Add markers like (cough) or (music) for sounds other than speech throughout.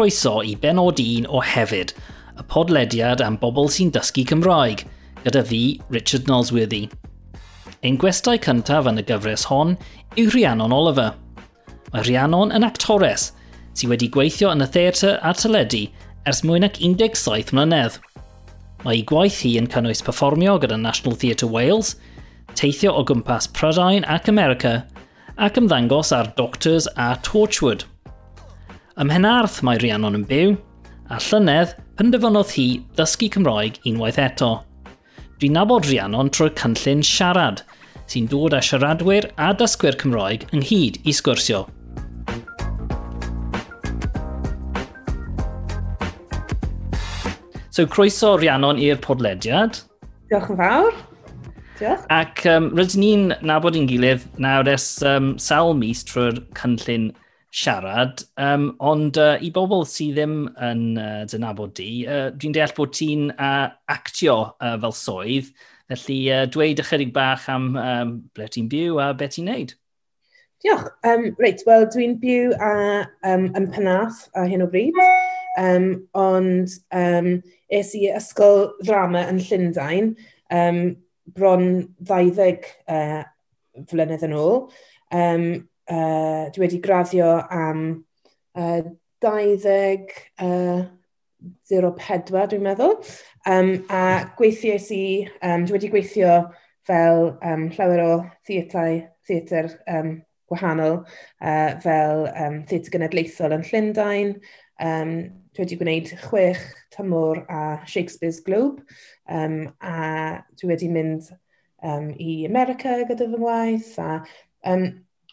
croeso i benod un o Hefyd, y podlediad am bobl sy'n dysgu Cymraeg, gyda fi, Richard Nolsworthy. Ein gwestai cyntaf yn y gyfres hon yw Rhiannon Oliver. Mae Rhiannon yn actores sydd wedi gweithio yn y theatr a teledu ers mwy nac 17 mlynedd. Mae ei gwaith hi yn cynnwys perfformio gyda National Theatre Wales, teithio o gwmpas Prydain ac America, ac ymddangos ar Doctors a Torchwood – Ym Mhenarth mae Rhiannon yn byw, a llynedd penderfynodd hi ddysgu Cymraeg unwaith eto. Dwi'n nabod Rhiannon trwy'r cynllun siarad, sy'n dod â siaradwyr a dysgwyr Cymraeg ynghyd i sgwrsio. So, croeso Rhiannon i'r podlediad. Diolch yn fawr. Diolch. Ac um, rydyn ni'n nabod i'n gilydd nawr es um, sawl mis trwy'r cynllun siarad, um, ond uh, i bobl sydd ddim yn uh, dynabod di, uh, dwi'n deall bod ti'n uh, actio uh, fel swydd, felly uh, dweud ychydig bach am um, ble ti'n byw a beth ti'n neud. Diolch. Um, reit, wel, dwi'n byw a, um, yn Penath a hyn o bryd, um, ond um, es i ysgol ddrama yn Llundain um, bron 20 uh, flynedd yn ôl. Um, uh, dwi wedi graddio am uh, 20 uh, 04, dwi'n meddwl. Um, a gweithiais i, um, dwi wedi gweithio fel um, llawer o theatau, theatr um, gwahanol, uh, fel um, theatr genedlaethol yn Llundain. Um, dwi wedi gwneud chwech tymor a Shakespeare's Globe, um, a dwi wedi mynd um, i America gyda fy ngwaith, a um,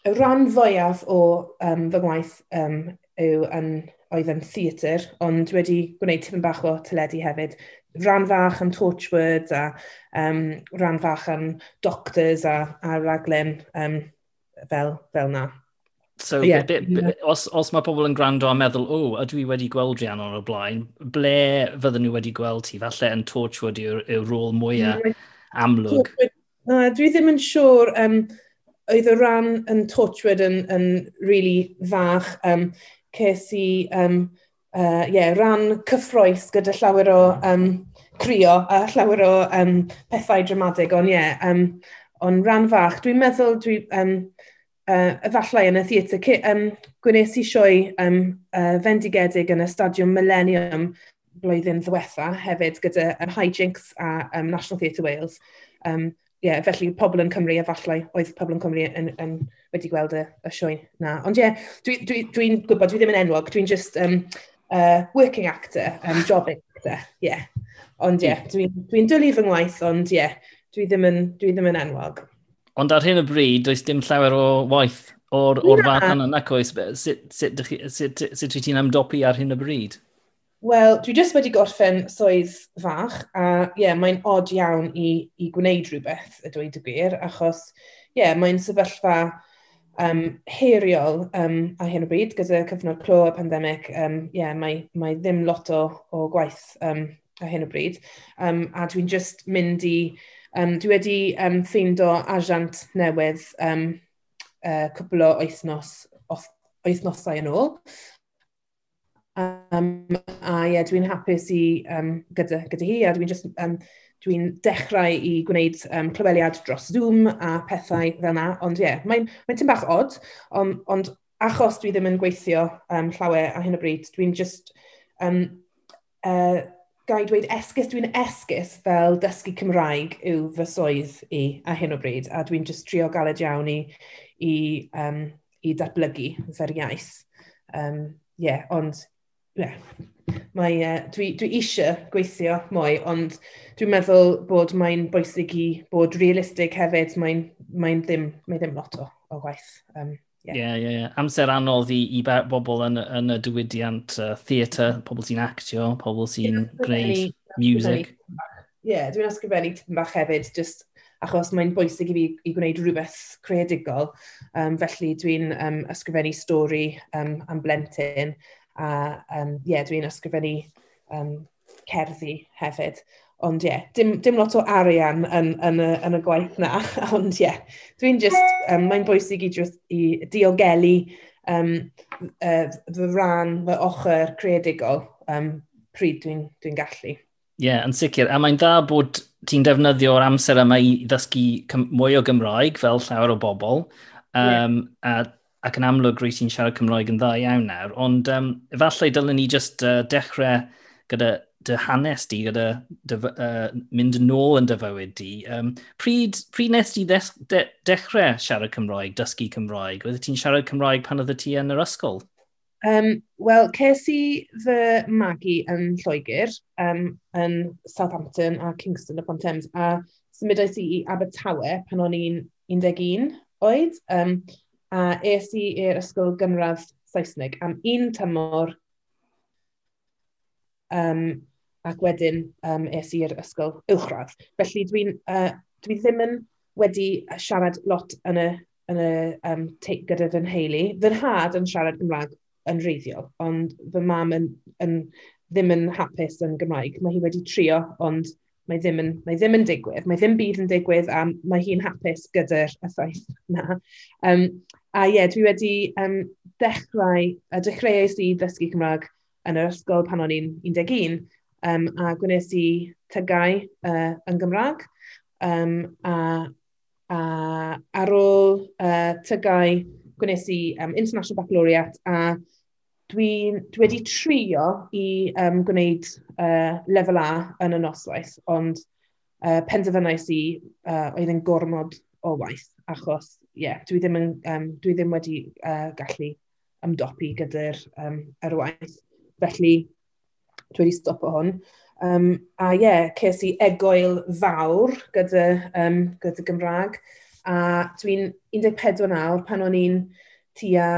y rhan fwyaf o um, fy ngwaith um, yw yn, oedd yn theatr, ond wedi gwneud tipyn bach o teledu hefyd. Rhan fach yn Torchwood a um, rhan fach yn Doctors a, a raglen um, fel, fel na. So, yeah. bit, be, os, os mae pobl yn gwrando a meddwl, o, oh, ydw i wedi gweld Rhian o'r blaen, ble fydden nhw wedi gweld ti? Falle yn Torchwood yw'r yw rôl mwyaf mm. amlwg. Uh, dwi ddim yn siŵr... Um, oedd y ran yn Torchwood yn, yn really fach. Um, ces i um, uh, yeah, ran cyffroes gyda llawer o um, crio a llawer o um, pethau dramatig, ond ie, yeah, um, ond ran fach. Dwi'n meddwl, dwi, um, uh, efallai yn y theatr, um, gwnes i sioi um, uh, fendigedig yn y Stadiwm Millennium blwyddyn ddiwetha hefyd gyda um, Hijinks a um, National Theatre Wales. Um, yeah, felly pobl yn Cymru, efallai, oedd pobl yn Cymru yn, yn wedi gweld y, y sioe na. Ond ie, yeah, dwi'n dwi, dwi, dwi gwybod, dwi ddim yn enwog, dwi'n just um, uh, working actor, um, job actor, ie. Yeah. Ond ie, yeah, dwi'n dwi, dwi dwlu fy ngwaith, ond ie, yeah, dwi ddim yn, dwi ddim yn enwog. Ond ar hyn o bryd, does dim llawer o waith o'r, or fath yna, nac oes? Sut, sut, sut, sut, sut, sut ti'n amdopi ar hyn o bryd? Wel, dwi jyst wedi gorffen swydd fach, a ie, yeah, mae'n od iawn i, i gwneud rhywbeth, y dweud y gwir, achos ie, yeah, mae'n sefyllfa um, heriol um, a hyn o bryd, gyda cyfnod clo y pandemig, um, yeah, mae, mae ddim lot o, o gwaith um, a hyn o bryd, um, a dwi'n just mynd i, um, dwi wedi um, ffeindo asiant newydd um, uh, cwbl o oethnos, oethnosau yn ôl, Um, a ie, yeah, dwi'n hapus i, um, gyda, gyda hi, a dwi'n just, um, dwi dechrau i gwneud um, clyweliad dros Zoom a pethau fel yna, ond ie, yeah, mae'n mae tym bach od, ond, ond achos dwi ddim yn gweithio um, llawer a hyn o bryd, dwi'n just, um, uh, gai dweud esgus, dwi'n esgus fel dysgu Cymraeg yw fy swydd i a hyn o bryd, a dwi'n just trio galed iawn i, i, um, i datblygu fy'r iaith. Um, yeah, ond yeah, mae, uh, dwi, dwi eisiau gweithio mwy, ond dwi'n meddwl bod mae'n bwysig i bod realistig hefyd, mae'n mae ddim, mae ddim lot o, o waith. Um, Ie, yeah. yeah, yeah, yeah. amser anodd i, i bobl yn, yn y diwydiant uh, theatr, pobl sy'n actio, pobl sy'n gwneud music. Ie, yeah, dwi'n ysgrifennu tipyn bach hefyd, just achos mae'n bwysig i fi i gwneud rhywbeth creadigol. Um, felly dwi'n um, ysgrifennu stori um, am blentyn A um, yeah, dwi'n ysgrifennu um, cerddi hefyd. Ond ie, yeah, dim, dim lot o arian yn, yn, y, yn y gwaith na, (laughs) ond ie. Yeah, dwi'n just, um, mae'n bwysig i, just, i diogelu um, uh, fy rhan, fy ochr creadigol um, pryd dwi'n dwi, gallu. Ie, yeah, yn sicr. A mae'n dda bod ti'n defnyddio'r amser yma i ddysgu mwy o Gymraeg fel llawer o bobl. Um, yeah. A ac yn amlwg rwy ti'n siarad Cymraeg yn dda iawn nawr, ond um, efallai dylen ni just uh, dechrau gyda dy hanes di, gyda dy, uh, mynd yn ôl yn dy fywyd di. Um, pryd, pryd nes ti de dechrau siarad Cymraeg, dysgu Cymraeg? Oeddet ti'n siarad Cymraeg pan oeddet ti yn yr ysgol? Um, Wel, ces i fy magu yn Lloegr, um, yn Southampton a Kingston upon Thames, a symudais i i Abertawe pan o'n i'n 11 oed. Um, a es i i'r ysgol gynradd Saesneg am un tymor um, ac wedyn um, es i'r ysgol uwchradd. Felly dwi'n uh, dwi ddim yn wedi siarad lot yn y, yn y um, gyda fy nheulu. Fy nhad yn siarad Gymraeg yn reiddiol, ond fy mam yn, yn, ddim yn hapus yn Gymraeg. Mae hi wedi trio, ond mae ddim yn, mae ddim yn digwydd, mae ddim byd yn digwydd a mae hi'n hapus gyda'r effaith yna. Um, a ie, yeah, dwi wedi um, dechrau, a dechreuais i ddysgu Cymraeg yn yr ysgol pan o'n i'n 11, um, a gwnes i tygau uh, yn Gymraeg, um, a, a ar ôl uh, tygau gwnes i um, International Baccalaureate a dwi'n dwi wedi trio i um, gwneud uh, lefel A yn y noswaith, ond uh, penderfynais i uh, oedd yn gormod o waith, achos yeah, dwi, ddim yn, um, dwi ddim wedi uh, gallu ymdopi gyda'r um, yr waith. Felly, dwi wedi stopo hwn. Um, a ie, yeah, ces i egoel fawr gyda, um, gyda Gymraeg, a dwi'n 14 nawr pan o'n i'n tua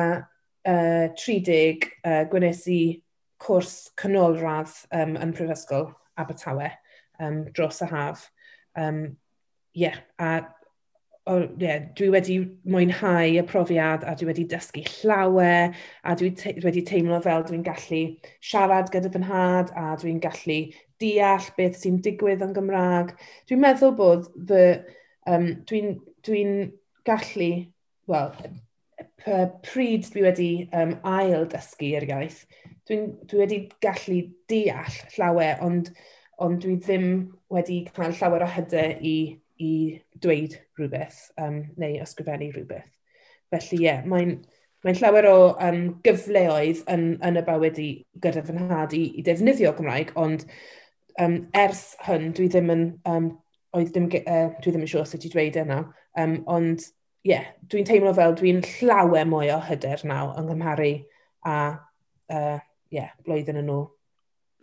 uh, 30 uh, gwnes i cwrs canolradd um, yn Prifysgol Abertawe um, dros y haf. Um, yeah, a o, oh, yeah, dwi wedi mwynhau y profiad a dwi wedi dysgu llawer a dwi te wedi teimlo fel dwi'n gallu siarad gyda fy nhad a dwi'n gallu deall beth sy'n digwydd yn Gymraeg. Dwi'n meddwl bod the, um, dwi'n dwi gallu, wel, pryd dwi wedi um, ail dysgu i'r iaith, dwi, dwi wedi gallu deall llawer, ond, ond dwi ddim wedi cael llawer o hyder i, i dweud rhywbeth um, neu ysgrifennu rhywbeth. Felly ie, yeah, mae'n mae llawer o um, gyfleoedd yn, yn y bywyd i gyda fy nhad i, i defnyddio Gymraeg, ond um, ers hyn dwi ddim yn, um, oedd ddim, uh, dwi ddim yn siŵr sut i dweud e yna, um, ond yeah, dwi'n teimlo fel dwi'n llawer mwy o hyder naw yng Nghymharu a uh, yeah, blwyddyn yn ôl.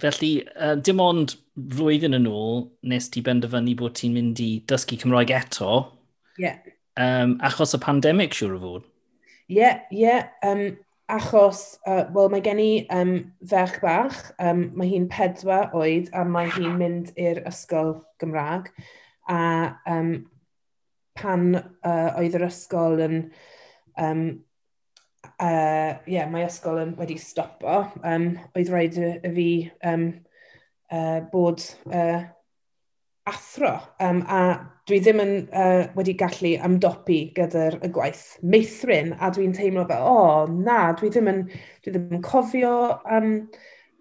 Felly, uh, dim ond flwyddyn yn ôl nes ti benderfynu bod ti'n mynd i dysgu Cymraeg eto. Yeah. Um, achos y pandemig siŵr o fod. Ie, yeah, ie. Yeah, um, achos, uh, wel, mae gen i um, ferch bach. Um, mae hi'n pedwar oed a mae hi'n mynd i'r ysgol Gymraeg. A um, pan uh, oedd yr ysgol yn... Um, uh, yeah, mae ysgol yn wedi stopo, um, oedd rhaid y, y fi um, uh, bod uh, athro. Um, a dwi ddim yn uh, wedi gallu amdopi gyda'r y gwaith meithrin, a dwi'n teimlo fel, o, oh, na, dwi ddim yn, dwi ddim yn cofio um,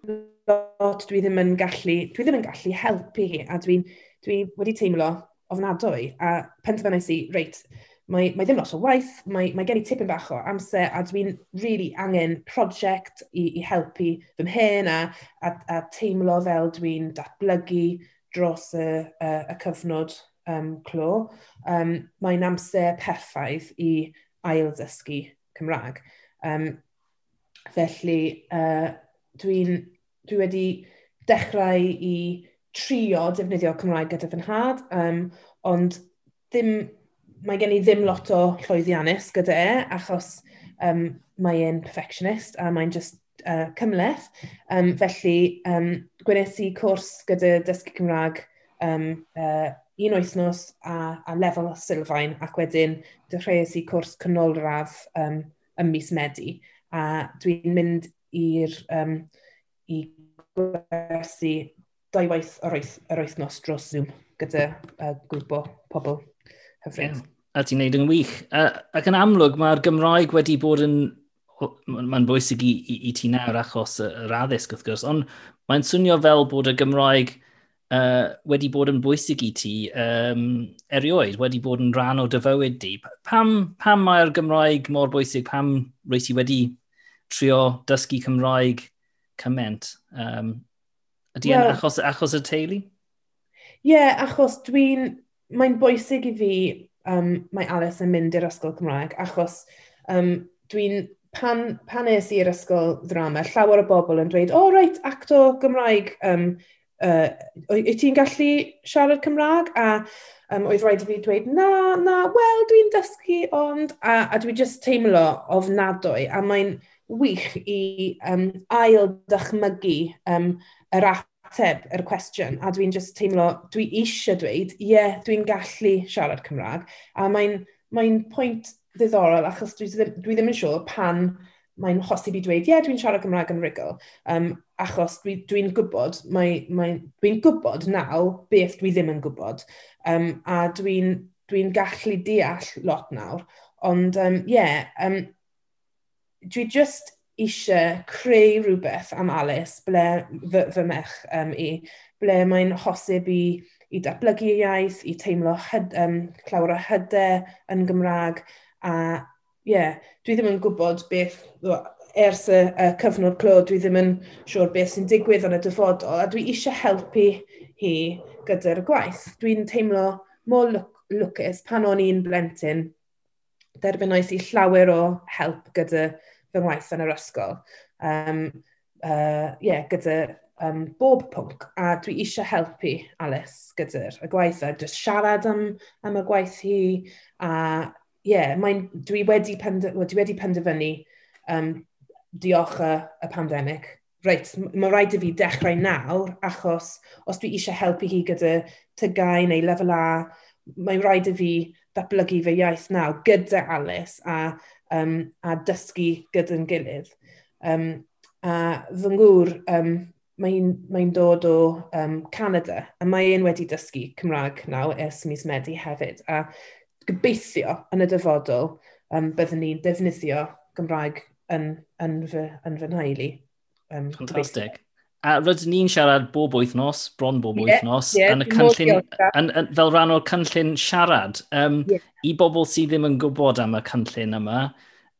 lot, dwi ddim yn gallu, dwi ddim yn gallu helpu hi, a dwi, dwi wedi teimlo ofnadwy, a penderfynais i, reit, mae, mae ddim lot o waith, mae, mae gen i tipyn bach o amser a dwi'n really angen prosiect i, i helpu fy mhen a, a, a teimlo fel dwi'n datblygu dros y, y, y cyfnod um, clo. Um, mae'n amser perffaith i ail ddysgu Cymraeg. Um, felly, uh, dwi'n dwi wedi dechrau i trio defnyddio Cymraeg gyda fy nhad, um, ond ddim, mae gen i ddim lot o llwyddiannus gyda e, achos um, mae e'n perfectionist a mae'n just uh, cymleth. Um, felly, um, gwnes i cwrs gyda dysgu Cymraeg um, uh, un wythnos a, a lefel sylfaen ac wedyn dechreuais i cwrs canolradd um, ym mis Medi a dwi'n mynd i'r um, i gwersi dwywaith yr, oeth, yr oethnos dros Zoom gyda uh, grŵp o pobl hyfryd. Yeah. A ti'n neud yn wych. Uh, ac yn amlwg, mae'r Gymraeg wedi bod yn mae'n bwysig i, i, i ti nawr achos yr addysg wrth gwrs, ond mae'n swnio fel bod y Gymraeg uh, wedi bod yn bwysig i ti um, erioed, wedi bod yn rhan o dyfywyd di. Pam, pam mae'r Gymraeg mor bwysig? Pam rwy ti wedi trio dysgu Cymraeg cyment um, Ydy well, achos, achos y teulu? Ie, yeah, achos dwi'n... Mae'n bwysig i fi, um, mae Alice yn mynd i'r ysgol Cymraeg, achos um, dwi'n... Pan, pan es i'r ysgol ddrama, llawer o bobl yn dweud, o, oh, reit, acto Gymraeg, um, uh, wyt ti'n gallu siarad Cymraeg? A um, oedd rhaid i fi dweud, na, na, wel, dwi'n dysgu, ond... A, a dwi just teimlo ofnadwy, a mae'n wych i um, ail dychmygu um, yr ateb, yr cwestiwn, a dwi'n just teimlo, dwi eisiau dweud, ie, yeah, dwi'n gallu siarad Cymraeg, a mae'n mae pwynt ddiddorol, achos dwi ddim, dwi ddim yn siŵr pan mae'n hosib i dweud, ie, yeah, dwi'n siarad Gymraeg yn rigol, um, achos dwi'n dwi gwybod, mae, mae, dwi'n gwybod naw beth dwi ddim yn gwybod, um, a dwi'n dwi gallu deall lot nawr, ond, ie, um, yeah, um, dwi just eisiau creu rhywbeth am Alice, ble fy, fy mech um, i, ble mae'n hosib i, i datblygu iaith, i teimlo hyd, um, clawr o hydau yn Gymraeg, a ie, yeah, dwi ddim yn gwybod beth, ers y, y cyfnod clo, dwi ddim yn siŵr beth sy'n digwydd yn y dyfodol, a dwi eisiau helpu hi gyda'r gwaith. Dwi'n teimlo mor lwcus pan o'n i'n blentyn, derbynais i llawer o help gyda fy ngwaith yn yr ysgol. Um, uh, yeah, gyda um, bob pwnc, a dwi eisiau helpu Alice gyda'r y gwaith, a just siarad am, am y gwaith hi, a yeah, mae'n, dwi, wedi pende, dwi wedi penderfynu um, diolch y, y pandemig. Reit, mae rhaid i fi dechrau nawr, achos os dwi eisiau helpu hi gyda tygau neu lefel A, mae rhaid i fi datblygu fy iaith nawr gyda Alice a um, a dysgu gyda'n gilydd. Um, a fy ngŵr, um, mae'n mae dod o um, Canada, a mae un wedi dysgu Cymraeg nawr ers mis Medi hefyd, a gobeithio yn y dyfodol um, byddwn ni'n defnyddio Gymraeg yn, yn, fy, yn fy nhaulu. Um, Fantastic. A rydyn ni'n siarad bob wythnos, bron bob yeah, wythnos, yeah, yn y cynllun, yn, yn, fel rhan o'r cynllun siarad. Um, yeah. I bobl sydd ddim yn gwybod am y cynllun yma,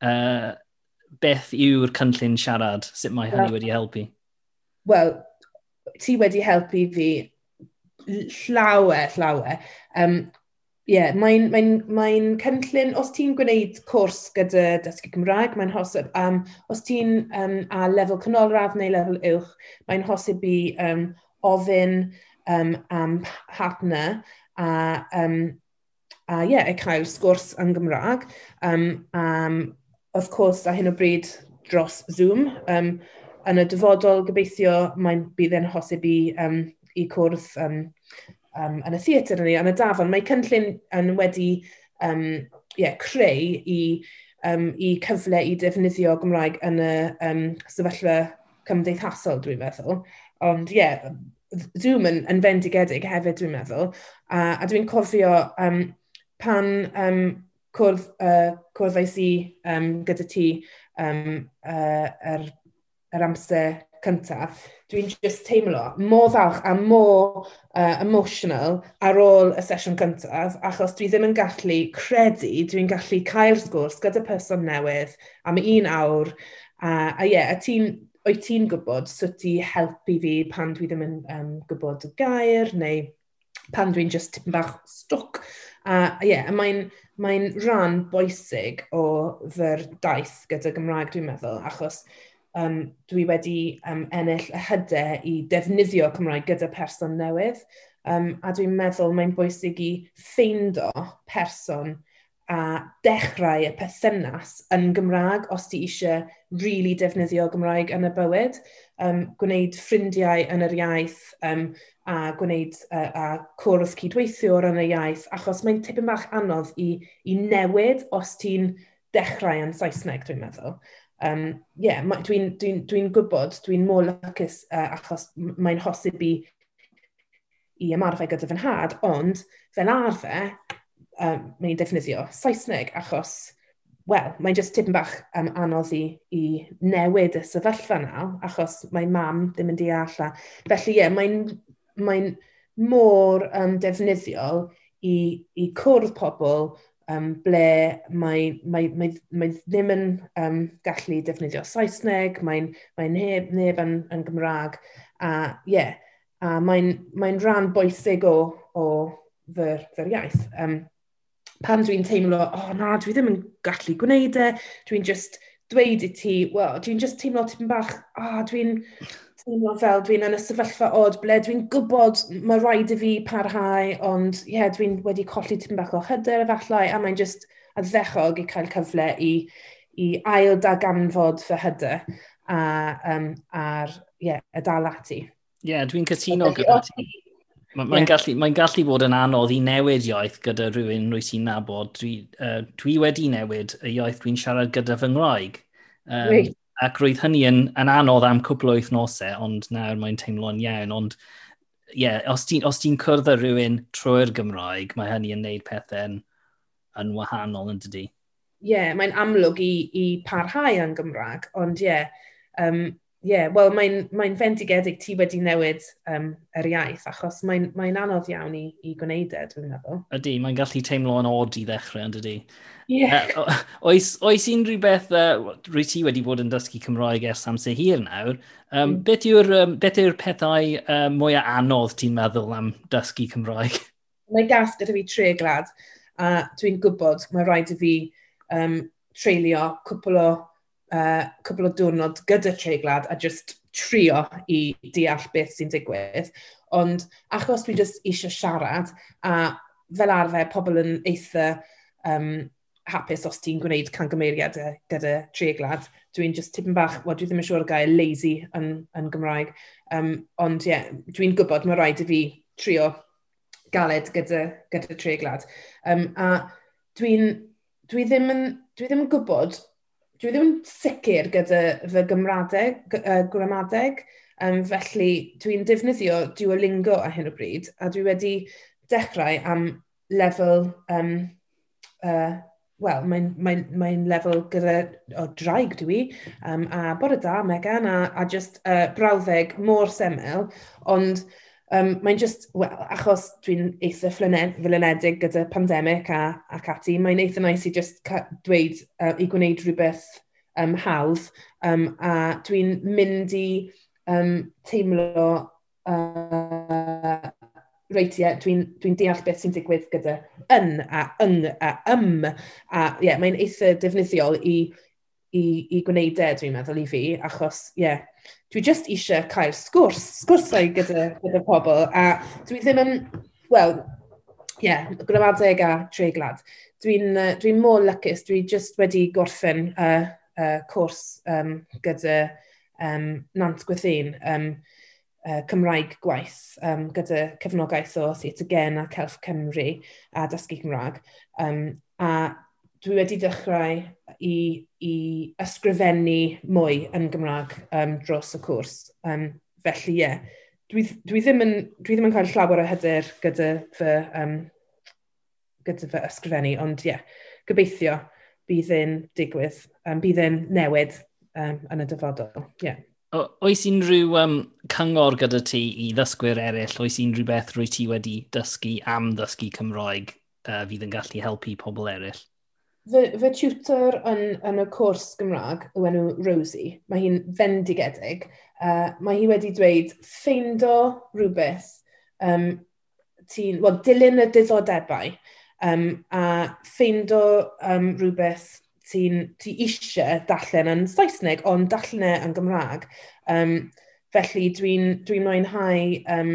uh, beth yw'r cynllun siarad? Sut mae hynny well, wedi helpu? Wel, ti wedi helpu fi llawer, llawer. Um, yeah, mae'n mae mae cynllun, os ti'n gwneud cwrs gyda dysgu Cymraeg, mae'n hosib, um, os ti'n um, a lefel canolradd neu lefel uwch, mae'n hosib i um, ofyn um, am partner a, um, a yeah, e cael sgwrs yn Gymraeg. Um, um, of course, a hyn o bryd dros Zoom. Um, yn y dyfodol gobeithio, mae'n bydd e'n hosib i, um, i cwrdd um, um, yn y theatr ni, yn y dafon, mae cynllun yn wedi um, yeah, creu i, um, i cyfle i defnyddio Gymraeg yn y um, sefyllfa cymdeithasol, dwi'n meddwl. Ond ie, yeah, Zoom yn, yn fendigedig hefyd, dwi'n meddwl. A, a dwi'n cofio um, pan um, cwrdd, uh, cwrddais i um, gyda ti um, uh, yr, yr amser cyntaf, dwi'n just teimlo mor falch a mor uh, emotional ar ôl y sesiwn cyntaf, achos dwi ddim yn gallu credu, dwi'n gallu cael sgwrs gyda person newydd am un awr, uh, a ie, yeah, a ti'n wyt ti'n gwybod sut i helpu fi pan dwi ddim yn um, gwybod y gair, neu pan dwi'n just tipyn bach stwc. A ie, yeah, mae'n mae rhan bwysig o fy'r daith gyda Gymraeg, dwi'n meddwl, achos um, dwi wedi um, ennill y hydau i defnyddio Cymraeg gyda person newydd. Um, a dwi'n meddwl mae'n bwysig i ffeindo person a dechrau y perthynas yn Gymraeg os ti eisiau really defnyddio Gymraeg yn y bywyd, um, gwneud ffrindiau yn yr iaith um, a gwneud uh, a cwrdd cydweithiwr yn y iaith, achos mae'n tipyn bach anodd i, i newid os ti'n dechrau yn Saesneg, dwi'n meddwl um, yeah, dwi'n dwi, dwi gwybod, dwi'n môr lycus uh, achos mae'n hosib i, i ymarfer gyda fy nhad, ond fel arfer, um, mae'n defnyddio Saesneg achos, wel, mae'n just tipyn bach um, anodd i, i newid y sefyllfa naw, achos mae mam ddim yn deall. Felly, ie, yeah, mae'n mae, n, môr um, defnyddiol i, i cwrdd pobl um, ble mae, mae, mae, mae ddim yn um, gallu defnyddio Saesneg, mae'n mae neb, neb yn, yn Gymraeg. A ie, yeah, a mae'n mae rhan bwysig o, o fy'r, fyr iaith. Um, pan dwi'n teimlo, o oh, na, dwi ddim yn gallu gwneud e, dwi'n just dweud i ti, wel, dwi'n just teimlo tipyn bach, a oh, dwi'n teimlo fel dwi'n yn y sefyllfa od ble dwi'n gwybod mae rhaid i fi parhau, ond ie, yeah, dwi'n wedi colli tipyn bach o hyder efallai, a mae'n just a ddechog i cael cyfle i, i ail darganfod fy hyder a, um, ar yeah, y dal ati. Ie, yeah, dwi'n cytuno gyda ti. Mae'n yeah. gallu, mae gallu bod yn anodd i newid iaith gyda rhywun rwy sy'n nabod. Dwi, uh, dwi wedi newid y iaith dwi'n siarad gyda fy Ngymraeg. Um, right. Ac roedd hynny yn, yn anodd am cwbl o wythnosau, ond nawr mae'n teimlo'n iawn. Ond ie, yeah, os ti'n ti cwrdd â rhywun trwy'r Gymraeg, mae hynny yn neud pethau yn, yn wahanol yn dydy. Ie, yeah, mae'n amlwg i, i parhau yn Gymraeg, ond ie, yeah, um, yeah, wel, mae'n mae fendigedig ti wedi newid um, yr iaith, achos mae'n mae, anodd iawn i, i gwneud e, dwi'n meddwl. Ydy, mae'n gallu teimlo yn od i ddechrau, yn dydy. Yeah. Uh, oes, oes unrhyw beth, uh, rwy ti wedi bod yn dysgu Cymraeg ers amser hir nawr, um, mm. beth yw'r um, yw pethau uh, mwyaf anodd ti'n meddwl am dysgu Cymraeg? (laughs) Mae gas gyda fi tre glad, a dwi'n gwybod mae rhaid i fi um, treulio cwpl o uh, cwbl o diwrnod gyda treiglad a just trio i deall beth sy'n digwydd. Ond achos dwi just eisiau siarad, a fel arfer pobl yn eitha um, hapus os ti'n gwneud cangymeriad gyda treiglad, dwi'n just tipyn bach, wel dwi ddim yn siŵr y gael lazy yn, yn Gymraeg, um, ond ie, yeah, dwi'n gwybod mae rhaid i fi trio galed gyda, gyda treiglad. Um, a dwi'n dwi ddim, yn, dwi ddim yn gwybod dwi ddim yn sicr gyda fy gymradeg, uh, gramadeg, um, felly dwi'n defnyddio Duolingo a hyn o bryd, a dwi wedi dechrau am lefel, um, uh, wel, mae'n mae, mae lefel gyda o draig dwi, um, a bore da, Megan, a, a just uh, brawddeg mor semel, ond Um, mae'n just, well, achos dwi'n eitha flynedig gyda pandemig a, ac ati, mae'n eitha nice i just dweud uh, i gwneud rhywbeth um, hawdd. Um, a dwi'n mynd i um, teimlo uh, reit, ie, yeah, dwi'n dwi deall beth sy'n digwydd gyda yn a yng a ym. A ie, yeah, mae'n eitha defnyddiol i i, i gwneud e, dwi'n meddwl i fi, achos, ie, yeah, dwi just eisiau cael sgwrs, sgwrsau gyda, gyda pobl, a dwi ddim yn, wel, ie, yeah, gramadeg a treiglad. Dwi'n uh, dwi n mor lwcus, dwi just wedi gorffen uh, uh, cwrs um, gyda um, Nant Gwythyn, um, uh, Cymraeg gwaith, um, gyda cefnogaeth o Theatr Gen a Celf Cymru a Dysgu Cymraeg. Um, a dwi wedi dechrau i, i ysgrifennu mwy yn Gymraeg um, dros y cwrs. Um, felly, ie, yeah. dwi, dwi, ddim yn, dwi ddim yn cael llawer o hyder gyda fy, um, gyda fy ysgrifennu, ond ie, yeah, gobeithio bydd yn digwydd, um, bydd yn newid um, yn y dyfodol. Yeah. O, oes unrhyw um, cyngor gyda ti i ddysgwyr eraill? Oes unrhyw beth rwy ti wedi dysgu am ddysgu Cymroeg uh, fydd yn gallu helpu pobl eraill? Fy, fy tutor yn, yn y cwrs Gymraeg yw enw Rosie. Mae hi'n fendigedig. Uh, mae hi wedi dweud ffeindo rhywbeth um, ti'n, wel, dilyn y diddordebau um, a ffeindo um, rhywbeth ti'n ti eisiau dallen yn Saesneg, ond darllen e yn Gymraeg. Um, felly dwi'n dwi mwynhau, um,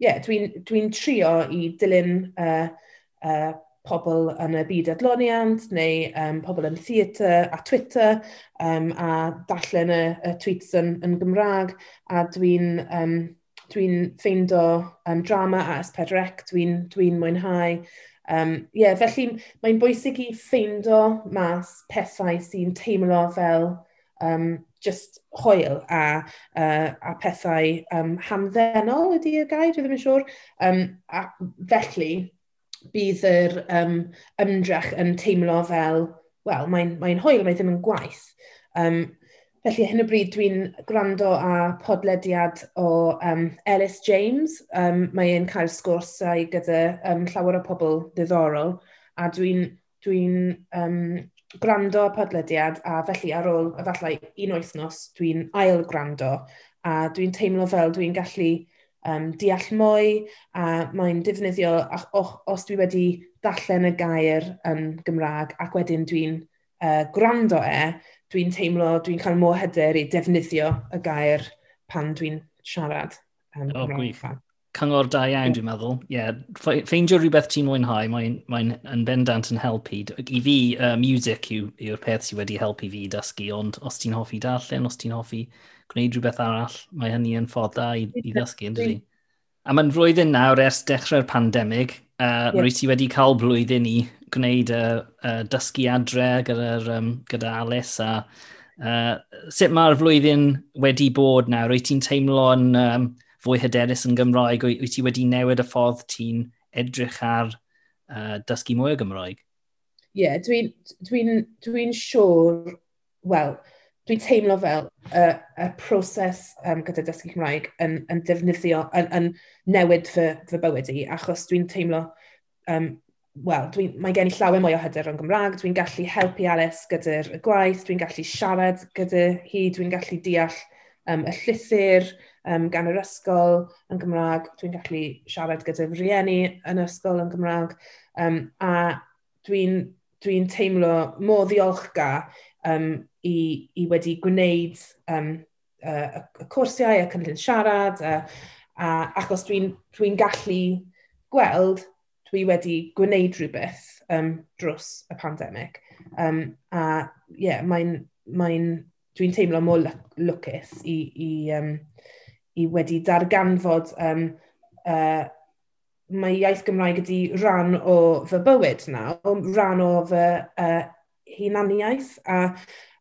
yeah, dwi'n dwi, trio i dilyn uh, uh, pobl yn y byd adloniant neu um, pobl yn theatr a Twitter um, a dallen y, y tweets yn, yn Gymraeg a dwi'n um, dwi ffeindo um, drama a S4C, dwi'n dwi mwynhau. Um, yeah, felly mae'n bwysig i ffeindo mas pethau sy'n teimlo fel um, just hoel a, uh, a pethau um, hamddenol ydy y gair, dwi ddim yn siŵr. Um, a felly, bydd yr um, ymdrech yn teimlo fel, wel, mae'n mae hwyl, mae ddim yn gwaith. Um, felly, hyn o bryd, dwi'n gwrando a podlediad o um, Ellis James. Um, mae e'n cael sgwrsau gyda um, llawer o pobl ddiddorol, a dwi'n dwi um, gwrando podlediad, a felly ar ôl, efallai, un wythnos, dwi'n ail gwrando, a dwi'n teimlo fel dwi'n gallu um, deall mwy a mae'n defnyddio os dwi wedi darllen y gair yn Gymraeg ac wedyn dwi'n uh, gwrando e, dwi'n teimlo, dwi'n cael mor hyder i defnyddio y gair pan dwi'n siarad um, oh, gwych cyngor da iawn, dwi'n meddwl. Yeah, ffeindio rhywbeth ti'n mwynhau, mae'n mae yn bendant yn helpu. I fi, uh, music yw'r yw peth sydd wedi helpu fi dysgu, ond os ti'n hoffi darllen, os ti'n hoffi gwneud rhywbeth arall, mae hynny yn ffordd da i, i ddysgu, yn dydi? A mae'n flwyddyn nawr ers dechrau'r pandemig, uh, yeah. rwy ti wedi cael blwyddyn i gwneud y uh, uh, dysgu adre gyda, um, gyda Alice a uh, sut mae'r flwyddyn wedi bod nawr? Rwy ti'n teimlo yn um, fwy hyderus yn Gymraeg? Wyt ti wedi newid y ffordd ti'n edrych ar uh, dysgu mwy o Gymraeg? Ie, yeah, dwi'n dwi dwi, siŵr, wel, dwi'n teimlo fel y, uh, y proses um, gyda dysgu Cymraeg yn, yn defnyddio, yn, yn newid fy, fy bywyd i, achos dwi'n teimlo, um, wel, dwi, mae gen i llawer mwy o hyder yn Gymraeg, dwi'n gallu helpu Alice gyda'r gwaith, dwi'n gallu siarad gyda hi, dwi'n gallu deall um, y llythyr, um, gan yr ysgol yn Gymraeg. Dwi'n gallu siarad gyda fy rieni yn ysgol yn Gymraeg. Um, a dwi'n dwi, dwi teimlo mor ddiolchgar um, i, i wedi gwneud um, uh, y cwrsiau, y cynllun siarad, a, a, achos dwi'n dwi, gallu gweld dwi wedi gwneud rhywbeth um, dros y pandemig. Um, a ie, yeah, mae'n, mae dwi'n teimlo mor lwcus i, i, um, i wedi darganfod um, uh, mae iaith Gymraeg ydi rhan o fy bywyd nawr, rhan o fy uh, hunaniaeth a,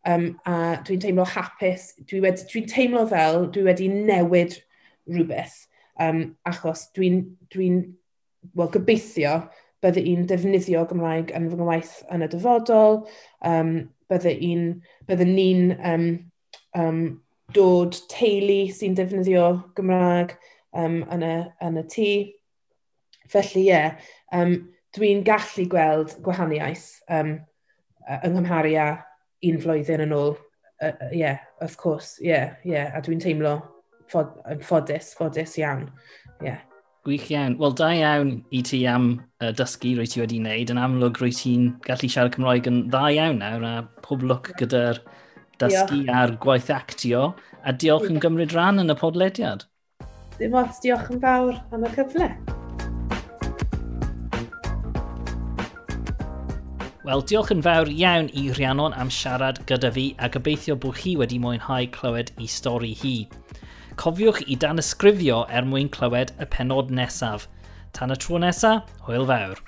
um, a dwi'n teimlo hapus, dwi wedi, dwi'n teimlo fel dwi wedi newid rhywbeth um, achos dwi'n dwi well, gobeithio bydde un defnyddio Gymraeg yn fy ngwaith yn y dyfodol, um, bydde un, bydde ni'n um, um, dod teulu sy'n defnyddio Gymraeg um, yn, y, yn y tŷ. Felly, ie, yeah, um, dwi'n gallu gweld gwahaniaeth um, yng Nghymharu a un flwyddyn yn ôl. Ie, uh, yeah, of course, ie, yeah, yeah, a dwi'n teimlo ffod, ffodus, ffodus iawn. Yeah. Gwych iawn. Wel, da iawn i ti am uh, dysgu rwy ti wedi wneud. Yn amlwg rwy ti'n gallu siarad Cymraeg yn dda iawn nawr a pob lwc gyda'r dysgu ar gwaith actio, a diolch yn gymryd rhan yn y podlediad. Dim ots, diolch yn fawr am y cyfle. Wel, diolch yn fawr iawn i Rhiannon am siarad gyda fi a gobeithio bod chi wedi mwynhau clywed i stori hi. Cofiwch i dan ysgrifio er mwyn clywed y penod nesaf. Tan y tro nesaf, hwyl fawr.